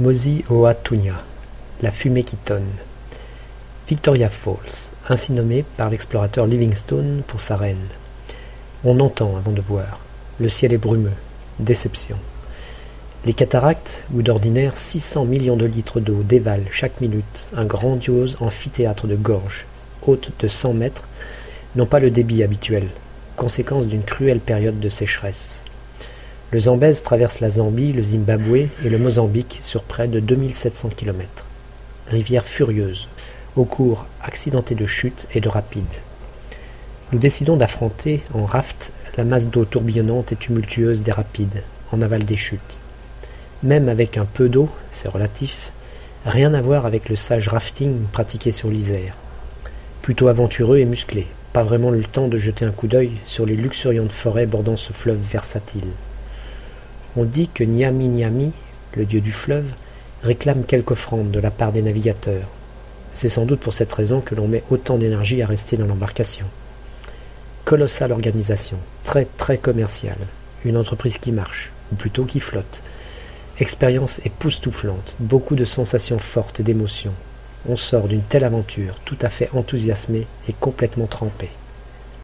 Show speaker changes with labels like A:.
A: Mosi Oa Tunya, la fumée qui tonne. Victoria Falls, ainsi nommée par l'explorateur Livingstone pour sa reine. On entend avant de voir. Le ciel est brumeux. Déception. Les cataractes, où d'ordinaire 600 millions de litres d'eau dévalent chaque minute un grandiose amphithéâtre de gorges, haute de 100 mètres, n'ont pas le débit habituel, conséquence d'une cruelle période de sécheresse. Le Zambèze traverse la Zambie, le Zimbabwe et le Mozambique sur près de 2700 km. Rivière furieuse, au cours accidenté de chutes et de rapides. Nous décidons d'affronter en raft la masse d'eau tourbillonnante et tumultueuse des rapides, en aval des chutes. Même avec un peu d'eau, c'est relatif, rien à voir avec le sage rafting pratiqué sur l'Isère. Plutôt aventureux et musclé, pas vraiment le temps de jeter un coup d'œil sur les luxuriantes forêts bordant ce fleuve versatile. On dit que Nyami Nyami, le dieu du fleuve, réclame quelque offrande de la part des navigateurs. C'est sans doute pour cette raison que l'on met autant d'énergie à rester dans l'embarcation. Colossale organisation, très très commerciale, une entreprise qui marche, ou plutôt qui flotte. Expérience époustouflante, beaucoup de sensations fortes et d'émotions. On sort d'une telle aventure tout à fait enthousiasmé et complètement trempé.